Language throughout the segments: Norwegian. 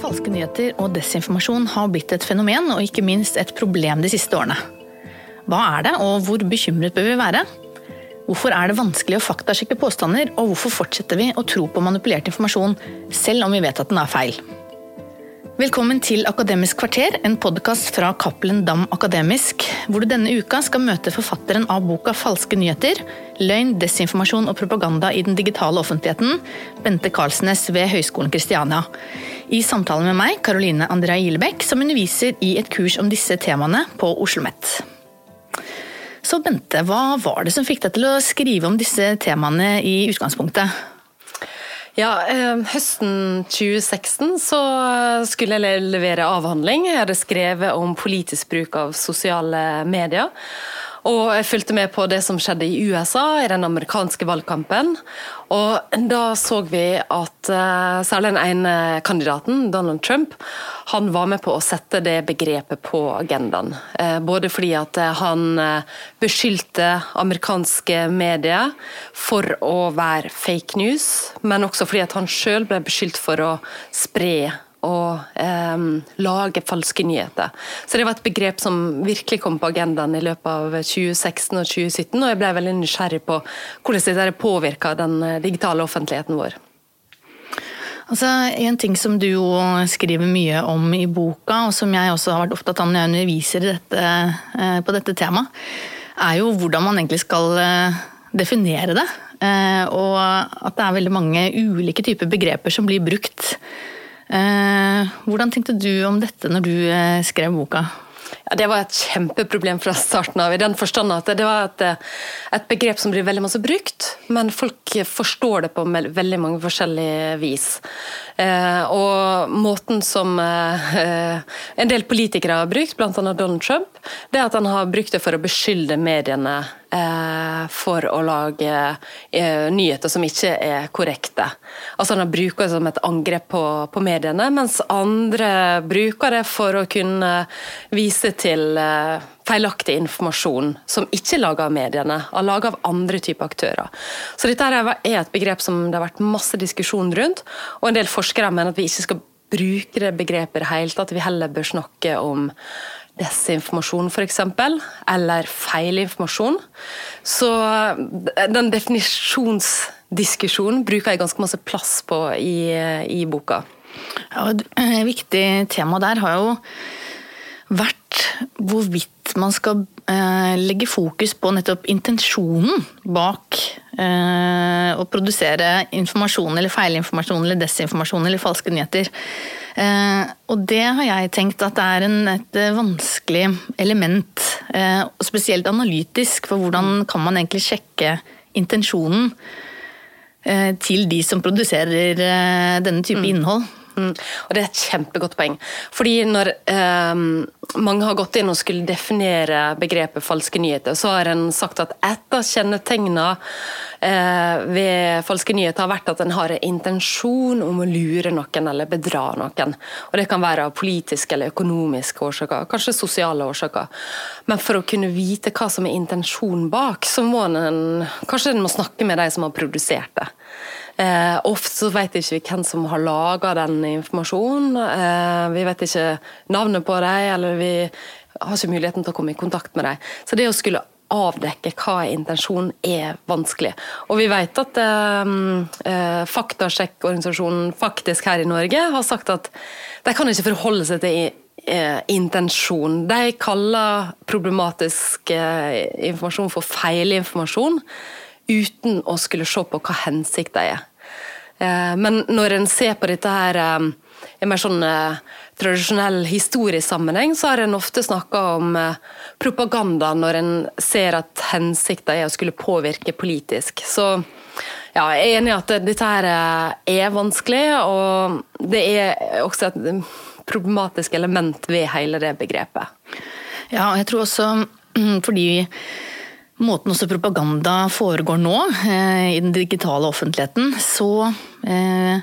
Falske nyheter og desinformasjon har blitt et fenomen, og ikke minst et problem de siste årene. Hva er det, og hvor bekymret bør vi være? Hvorfor er det vanskelig å faktasjekke påstander, og hvorfor fortsetter vi å tro på manipulert informasjon, selv om vi vet at den er feil? Velkommen til Akademisk kvarter, en podkast fra Cappelen Dam Akademisk, hvor du denne uka skal møte forfatteren av boka 'Falske nyheter', løgn, desinformasjon og propaganda i den digitale offentligheten, Bente Karlsnes ved Høgskolen Kristiania. I samtale med meg, Karoline Andrea Gilebekk, som underviser i et kurs om disse temaene på Oslo OsloMet. Så Bente, hva var det som fikk deg til å skrive om disse temaene i utgangspunktet? Ja, eh, Høsten 2016 så skulle jeg levere avhandling. Jeg hadde skrevet om politisk bruk av sosiale medier. Og jeg fulgte med på det som skjedde i USA, i den amerikanske valgkampen. Og da så vi at uh, særlig den ene kandidaten, Donald Trump, han var med på å sette det begrepet på agendaen. Uh, både fordi at uh, han beskyldte amerikanske medier for å være fake news, men også fordi at han sjøl ble beskyldt for å spre å eh, lage falske nyheter. Så det var et begrep som virkelig kom på agendaen i løpet av 2016 og 2017, og jeg ble veldig nysgjerrig på hvordan det påvirka den eh, digitale offentligheten vår. Altså, En ting som du skriver mye om i boka, og som jeg også har vært opptatt av når jeg underviser dette, eh, på dette temaet, er jo hvordan man egentlig skal eh, definere det. Og at det er veldig mange ulike typer begreper som blir brukt hvordan tenkte du om dette når du eh, skrev boka? Ja, det var et kjempeproblem fra starten av, i den forstand at det var et, eh, et, begrep som blir veldig masse brukt, men folk forstår det på veldig mange forskjellige vis. Eh, og måten som eh, en del politikere har brukt, bl.a. Donald Trump, det er at han har brukt det for å beskylde mediene eh, for å lage eh, nyheter som ikke er korrekte. Altså Han bruker det som et angrep på, på, mediene, mens andre bruker det for å kunne vise til eh, feilaktig informasjon som ikke er laga av mediene, er laga av andre typer aktører. Så dette er et begrep som det har vært masse diskusjon rundt, og en del forskere mener at vi ikke skal bruke det begrepet i det hele tatt, vi heller bør snakke om desinformasjon f.eks., eller feil informasjon. Så den definisjonsdiskusjonen bruker jeg ganske masse plass på i, i boka. Ja, et viktig tema der har jo vært hvorvidt man skal eh, legge fokus på nettopp intensjonen bak eh, å produsere informasjon eller feilinformasjon eller desinformasjon eller falske nyheter. Eh, og det har jeg tenkt at det er en, et vanskelig element, og spesielt analytisk, for hvordan kan man egentlig sjekke intensjonen eh, til de som produserer eh, denne type mm. innhold. Mm. Og Det er et kjempegodt poeng. Fordi Når eh, mange har gått inn og skulle definere begrepet falske nyheter, så har en sagt at et av kjennetegnene eh, ved falske nyheter har vært at en har en intensjon om å lure noen eller bedra noen. Og Det kan være av politiske eller økonomiske årsaker, kanskje sosiale årsaker. Men for å kunne vite hva som er intensjonen bak, så må en kanskje en må snakke med de som har produsert det. Eh, ofte så vet ikke vi hvem som har laga den informasjonen. Eh, vi vet ikke navnet på dem, eller vi har ikke muligheten til å komme i kontakt med dem. Så det å skulle avdekke hva er intensjonen, er vanskelig. Og vi vet at eh, eh, faktasjekkorganisasjonen faktisk her i Norge har sagt at de kan ikke forholde seg til eh, intensjon. De kaller problematisk eh, informasjon for feilinformasjon uten å skulle se på hva hensikt det er. Eh, men når en ser på dette her eh, i mer sånn tradisjonell historisk sammenheng, så har en ofte snakka om propaganda når en ser at hensikten er å skulle påvirke politisk. Så ja, jeg er enig i at dette her er vanskelig, og det er også et problematisk element ved hele det begrepet. Ja, jeg tror også fordi måten også propaganda foregår nå, eh, i den digitale offentligheten, så eh,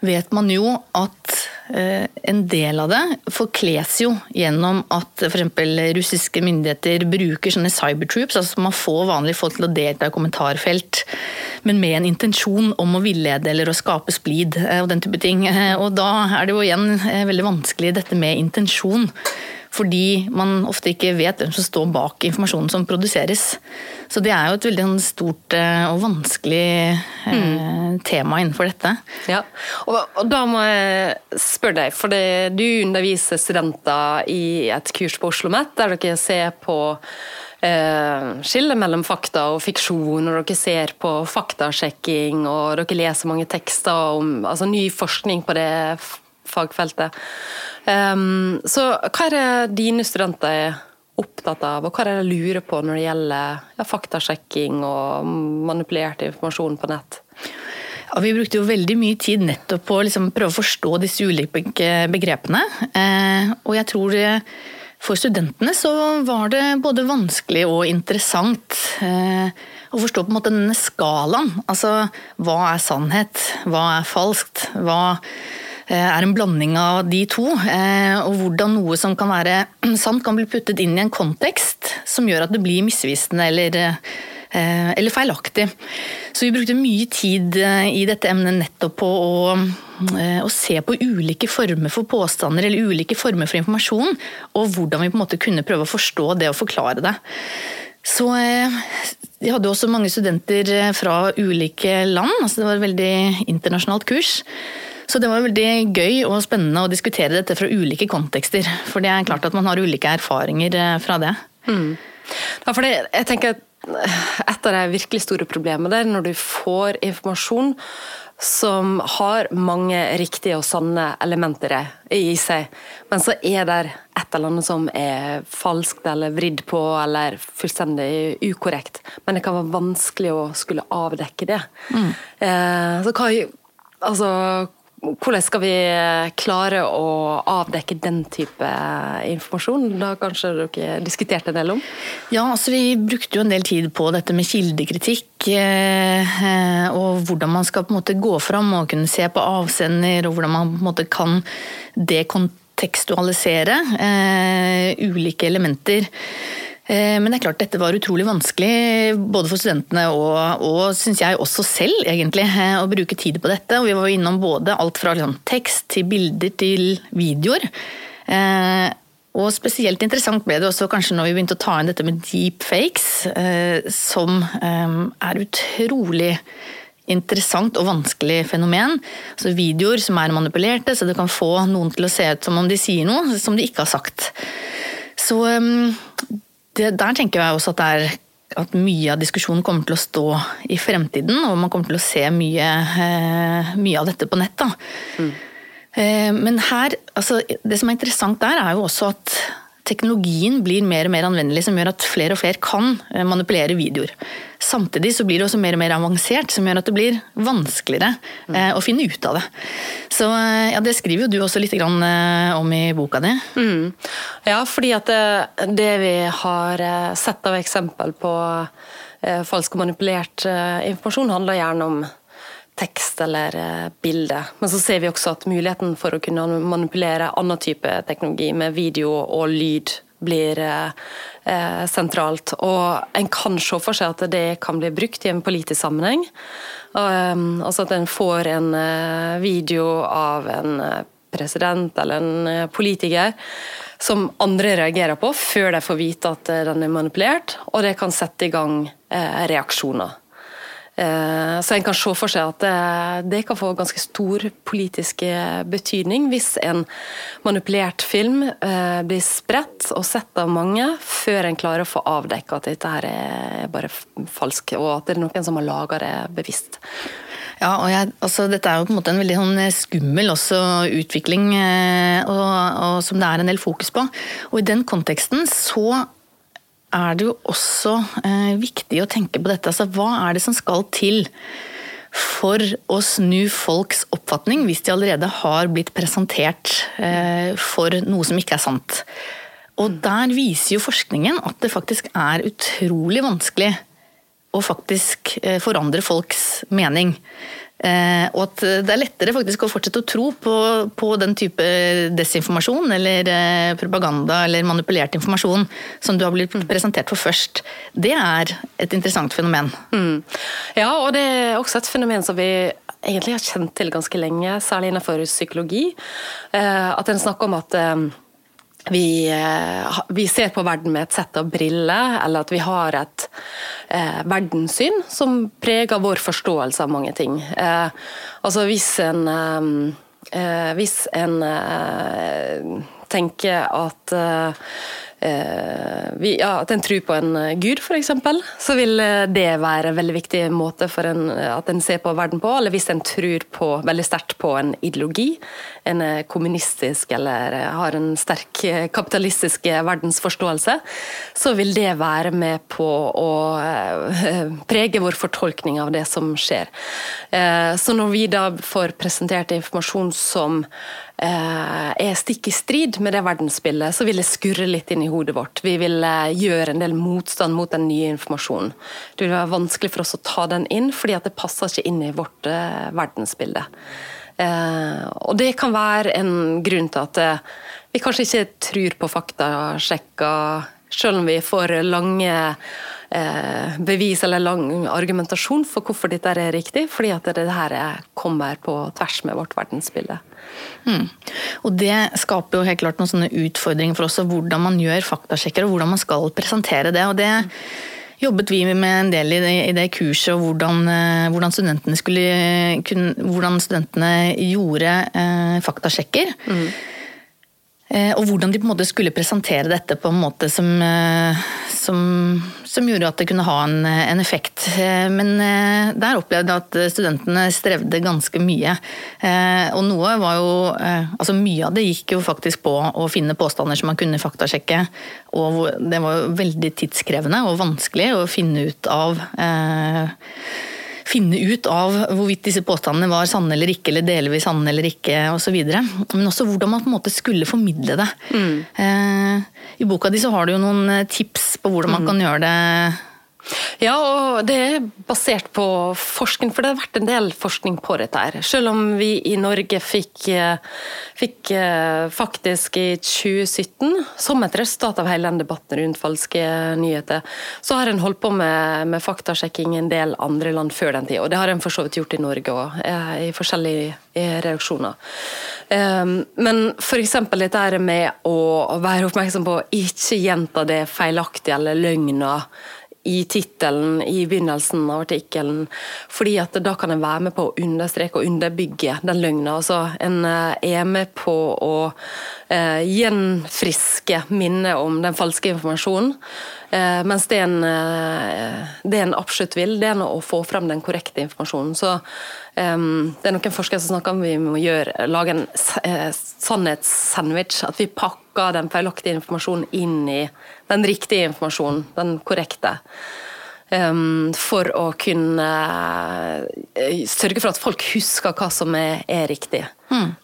vet man jo at eh, en del av det forkles jo gjennom at f.eks. russiske myndigheter bruker sånne cybertroops, altså man får vanlige folk til å delta i kommentarfelt, men med en intensjon om å villede eller å skape splid eh, og den type ting. Og da er det jo igjen veldig vanskelig dette med intensjon fordi man ofte ikke vet hvem som står bak informasjonen som produseres. Så det er jo et veldig sånn stort eh, og vanskelig mm. tema innenfor dette. Ja, og, da må jeg spørre deg, for du underviser studenter i et kurs på Oslo OsloMet der dere ser på eh, skillet mellom fakta og fiksjon, og dere ser på faktasjekking, og dere leser mange tekster om altså, ny forskning på det fagfeltet. Um, så hva er det dine studenter er opptatt av, og hva er det de lurer på når det gjelder ja, faktasjekking og manipulert informasjon på nett? Ja, vi brukte jo veldig mye tid nettopp på å liksom prøve å forstå disse ulike begrepene. Eh, og jeg tror for studentene så var det både vanskelig og interessant eh, å forstå på en måte denne skalaen. Altså hva er sannhet, hva er falskt? hva Eh, er en blanding av de to. Eh, og hvordan noe som kan være sant, kan bli puttet inn i en kontekst som gjør at det blir misvisende eller, eh, eller feilaktig. Så vi brukte mye tid i dette emnet nettopp på å, å, se på ulike former for påstander eller ulike former for informasjon, og hvordan vi på en måte kunne prøve å forstå det og forklare det. Så vi hadde også mange studenter fra ulike land, altså det var et veldig internasjonalt kurs. Så det var veldig gøy og spennende å diskutere dette fra ulike kontekster. For det er klart at man har ulike erfaringer eh, fra det. Mm. Ja, for det, jeg tenker at Et av de virkelig store problemene der, når du får informasjon som har mange riktige og sanne elementer i seg, men så er det et eller annet som er falskt eller vridd på eller fullstendig ukorrekt. Men det kan være vanskelig å skulle avdekke det. Mm. Eh, så hva, altså, hvordan skal vi klare å avdekke den type informasjon? Da kanskje dere diskuterte en del om? Ja, altså vi brukte jo en del tid på dette med kildekritikk. Eh, og hvordan man skal på en måte gå fram og kunne se på avsender, og hvordan man på en måte kan dekontekstualisere eh, ulike elementer. Eh, men det er klart dette var utrolig vanskelig, både for studentene og, og syns jeg også selv, egentlig, eh, å bruke tid på dette. Og vi var innom både alt fra liksom, tekst til bilder til videoer. Eh, og spesielt interessant ble det også kanskje når vi begynte å ta inn dette med deepfakes, som er utrolig interessant og vanskelig fenomen. Altså videoer som er manipulerte, så det kan få noen til å se ut som om de sier noe som de ikke har sagt. Så det, der tenker jeg også at, er, at mye av diskusjonen kommer til å stå i fremtiden, og man kommer til å se mye, eh, mye av dette på nett. Mm. Eh, men her, altså, det som er interessant der, er jo også at teknologien blir mer og mer anvendelig, som gjør at flere og flere kan eh, manipulere videoer. Samtidig så blir det også mer og mer avansert, som gjør at det blir vanskeligere eh, å finne ut av det. Så eh, ja, Det skriver jo du også litt om i boka di. Mm. Ja, fordi at det, det, vi har sett av eksempel på falsk og manipulert informasjon, handler gjerne om tekst eller bilde. Men så ser vi også at muligheten for å kunne manipulere annen type teknologi med video og lyd blir eh, sentralt. Og en kan se for seg at det kan bli brukt i en politisk sammenheng. Um, altså at en får en uh, video av en uh, president eller en uh, politiker som andre reagerer på før de får vite at den er manipulert, og det kan sette i gang reaksjoner. Eh, så en kan se for seg at det, kan få ganske stor politisk betydning hvis en manipulert film eh, blir spredt og sett av mange, før en klarer å få avdekket at dette her er bare falsk, og at det er noen som har laga det bevisst. Ja, og jeg, altså, Dette er jo på en måte en veldig sånn skummel også, utvikling, eh, og, og, som det er en del fokus på. Og I den konteksten så er det jo også eh, viktig å tenke på dette. Altså, hva er det som skal til for å snu folks oppfatning, hvis de allerede har blitt presentert eh, for noe som ikke er sant? Og der viser jo forskningen at det faktisk er utrolig vanskelig å faktisk eh, forandre folks mening. Eh, og at det er lettere faktisk å fortsette å tro på, på den type desinformasjon eller eh, propaganda eller manipulert informasjon som du har blitt presentert for først. Det er et interessant fenomen. Mm. Ja, og det er også et fenomen som vi egentlig har kjent til ganske lenge, særlig innenfor psykologi. Eh, at en snakker om at vi, eh, vi, ser på verden med et sett av briller, eller at vi har et eh, verdenssyn som preger vår forståelse av mange ting. Eh, altså hvis en, eh, eh hvis en eh, tenker at vi, ja, at en tror på en eh, gud, f.eks., så vil eh, det være en veldig viktig måte for en, eh, at en ser på verden på. Eller hvis en tror på, veldig sterkt på en ideologi, en kommunistisk eller har en sterk kapitalistisk verdensforståelse, så vil det være med på å prege vår fortolkning av det som skjer. Så når vi da får presentert informasjon som Eh, er stikk i strid med det verdensbildet, så vil det skurre litt inn i hodet vårt. Vi vil eh, gjøre en del motstand mot den nye informasjonen. Det vil være vanskelig for oss å ta den inn, fordi det passer ikke inn i vårt uh, verdensbilde. Og det kan være en grunn til at vi kanskje ikke tror på faktasjekker, selv om vi får lange bevis eller lang argumentasjon for hvorfor dette er riktig, fordi at det her kommer på tvers med vårt verdensbilde. Mm. Og Det skaper jo helt klart noen sånne utfordringer for oss, hvordan man gjør faktasjekker og hvordan man skal presentere det. og det jobbet vi med en del i det, i det kurset, og hvordan, eh, hvordan, studentene skulle, hvordan studentene gjorde eh, faktasjekker. Mm. Eh, og hvordan de på en måte skulle presentere dette på en måte som, eh, som, som gjorde at det kunne ha en, en, effekt. Eh, men der opplevde jeg at studentene strevde ganske mye. Og noe var jo Altså mye av det gikk jo faktisk på å finne påstander som man kunne faktasjekke. Og det var jo veldig tidskrevende og vanskelig å finne ut av finne ut av hvorvidt disse påstandene var sanne eller ikke, eller delvis sanne eller ikke osv. Men også hvordan man på en måte skulle formidle det. Mm. Eh, I boka di så har du jo noen tips på hvordan man mm. kan gjøre det ja, og det er basert på forskning, for det har vært en del forskning på dette. her. Selv om vi i Norge fikk, eh, fikk eh, faktisk i 2017, som et resultat av hele den debatten rundt falske nyheter, så har en holdt på med, med faktasjekking i en del andre land før den tid. Og det har en for så vidt gjort i Norge òg, eh, i forskjellige reaksjoner. Ehm, men f.eks. dette med å være oppmerksom på ikke gjenta det feilaktige eller løgna i tittelen i begynnelsen av artikkelen. fordi at da kan en være med på å understreke og underbygge den løgna. Altså, en eh, er med på å eh, gjenfriske minnet om den falske informasjonen. Eh, mens det en, eh, det en absolutt vil, det er å få frem den korrekte informasjonen. Så eh, Det er noen forskere som snakker om vi må gjøre, lage en eh, sannhetssandwich. At vi pakker den feilaktige informasjonen inn i den riktige informasjonen, den korrekte. Um, for å kunne uh, sørge for at folk husker hva som er, er riktig. Mm.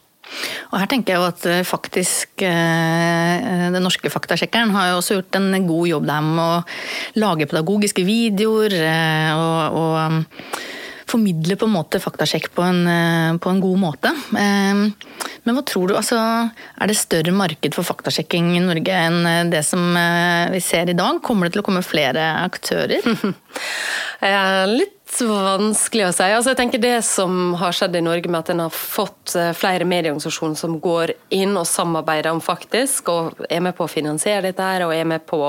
Og her tenker jeg jo at eh, faktisk eh, Den norske faktasjekkeren har jo også gjort en god jobb der med å lage pedagogiske videoer eh, og, og formidle på en måte faktasjekk på en, på en, god måte. Men hva tror du, altså, er det større marked for faktasjekking i Norge enn det som vi ser i dag? Kommer det til å komme flere aktører? litt vanskelig å si. Altså, jeg tenker Det som har skjedd i Norge med at en har fått eh, flere medieorganisasjoner som går inn og samarbeider om faktisk, og er med på å finansiere dette her, og er med på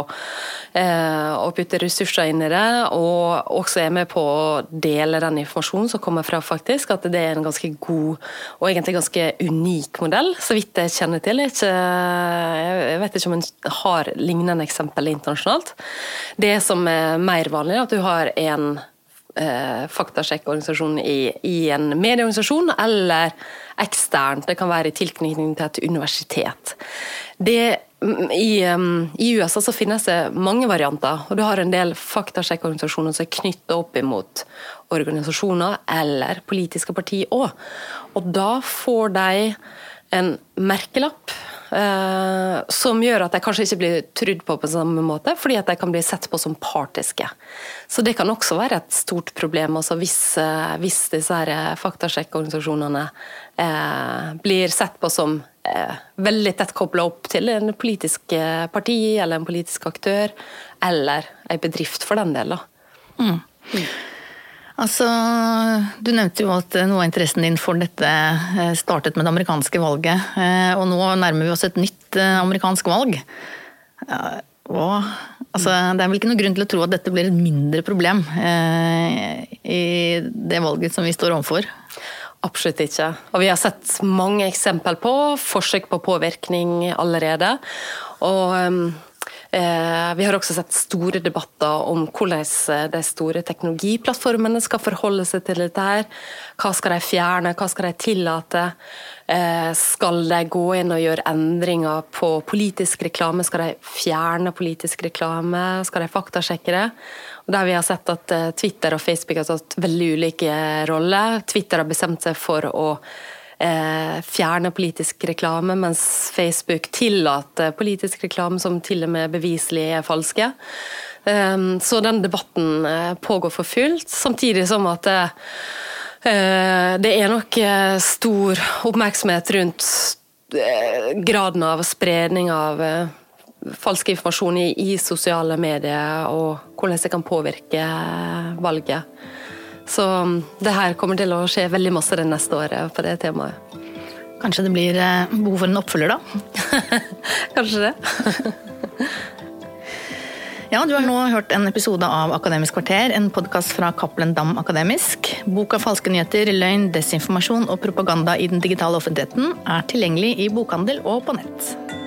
eh, å putte ressurser inn i det, og også er med på å dele den informasjonen som kommer fra faktisk, at det er en ganske god og egentlig ganske unik modell, så vidt jeg kjenner til. Jeg, vet ikke om en har lignende eksempel internasjonalt. Det som er mer vanlig, er at du har en eh, faktasjekkorganisasjon i, i en medieorganisasjon, eller eksternt. Det kan være i tilknytning til et universitet. Det, mm, i, um, I, USA så finnes det mange varianter, og du har en del faktasjekkorganisasjoner som er knytta opp imot organisasjoner eller politiske partier òg. Og da får de en merkelapp som gjør at de kanskje ikke blir trudd på på samme måte, fordi at de kan bli sett på som partiske. Så det kan også være et stort problem altså hvis, eh, hvis disse her eh, faktasjekkorganisasjonene eh, blir sett på som eh, veldig tett kobla opp til en politisk eh, parti eller en politisk aktør, eller en bedrift for den del. Mm. Mm. Altså, Du nevnte jo at noe av interessen din for dette eh, startet med det amerikanske valget. Eh, og nå nærmer vi oss et nytt eh, amerikansk valg. Og, altså, det er vel ikke noen grunn til å tro at dette blir et mindre problem i det valget som vi står overfor? Absolutt ikke. Og vi har sett mange eksempel på forsøk på påvirkning allerede. Og ehm, Eh, vi har også sett store debatter om hvordan eh, de store teknologiplattformene skal forholde seg til dette. her. Hva skal de fjerne, hva skal de tillate? Eh, skal de gå inn og gjøre endringer på politisk reklame? Skal de fjerne politisk reklame? Skal de faktasjekke det? Der vi har sett at Twitter og Facebook har tatt veldig ulike roller. Twitter har bestemt seg for å eh, fjerne politisk reklame, mens Facebook tillater politisk reklame som til og med beviselig er falske. Eh, så den debatten eh, pågår for fullt, samtidig som at det, uh, det er nok eh, stor oppmerksomhet rundt graden av spredning av falsk informasjon i, i, sosiale medier, og hvordan det kan påvirke valget. Så um, det her kommer til å skje veldig masse det neste året på det temaet. Kanskje det blir eh, behov for en oppfølger, da? Kanskje det. ja, du har nå hørt en episode av Akademisk kvarter, en podkast fra Cappelen Dam Akademisk. Boka 'Falske nyheter, løgn, desinformasjon og propaganda i den digitale offentligheten' er tilgjengelig i bokhandel og på nett.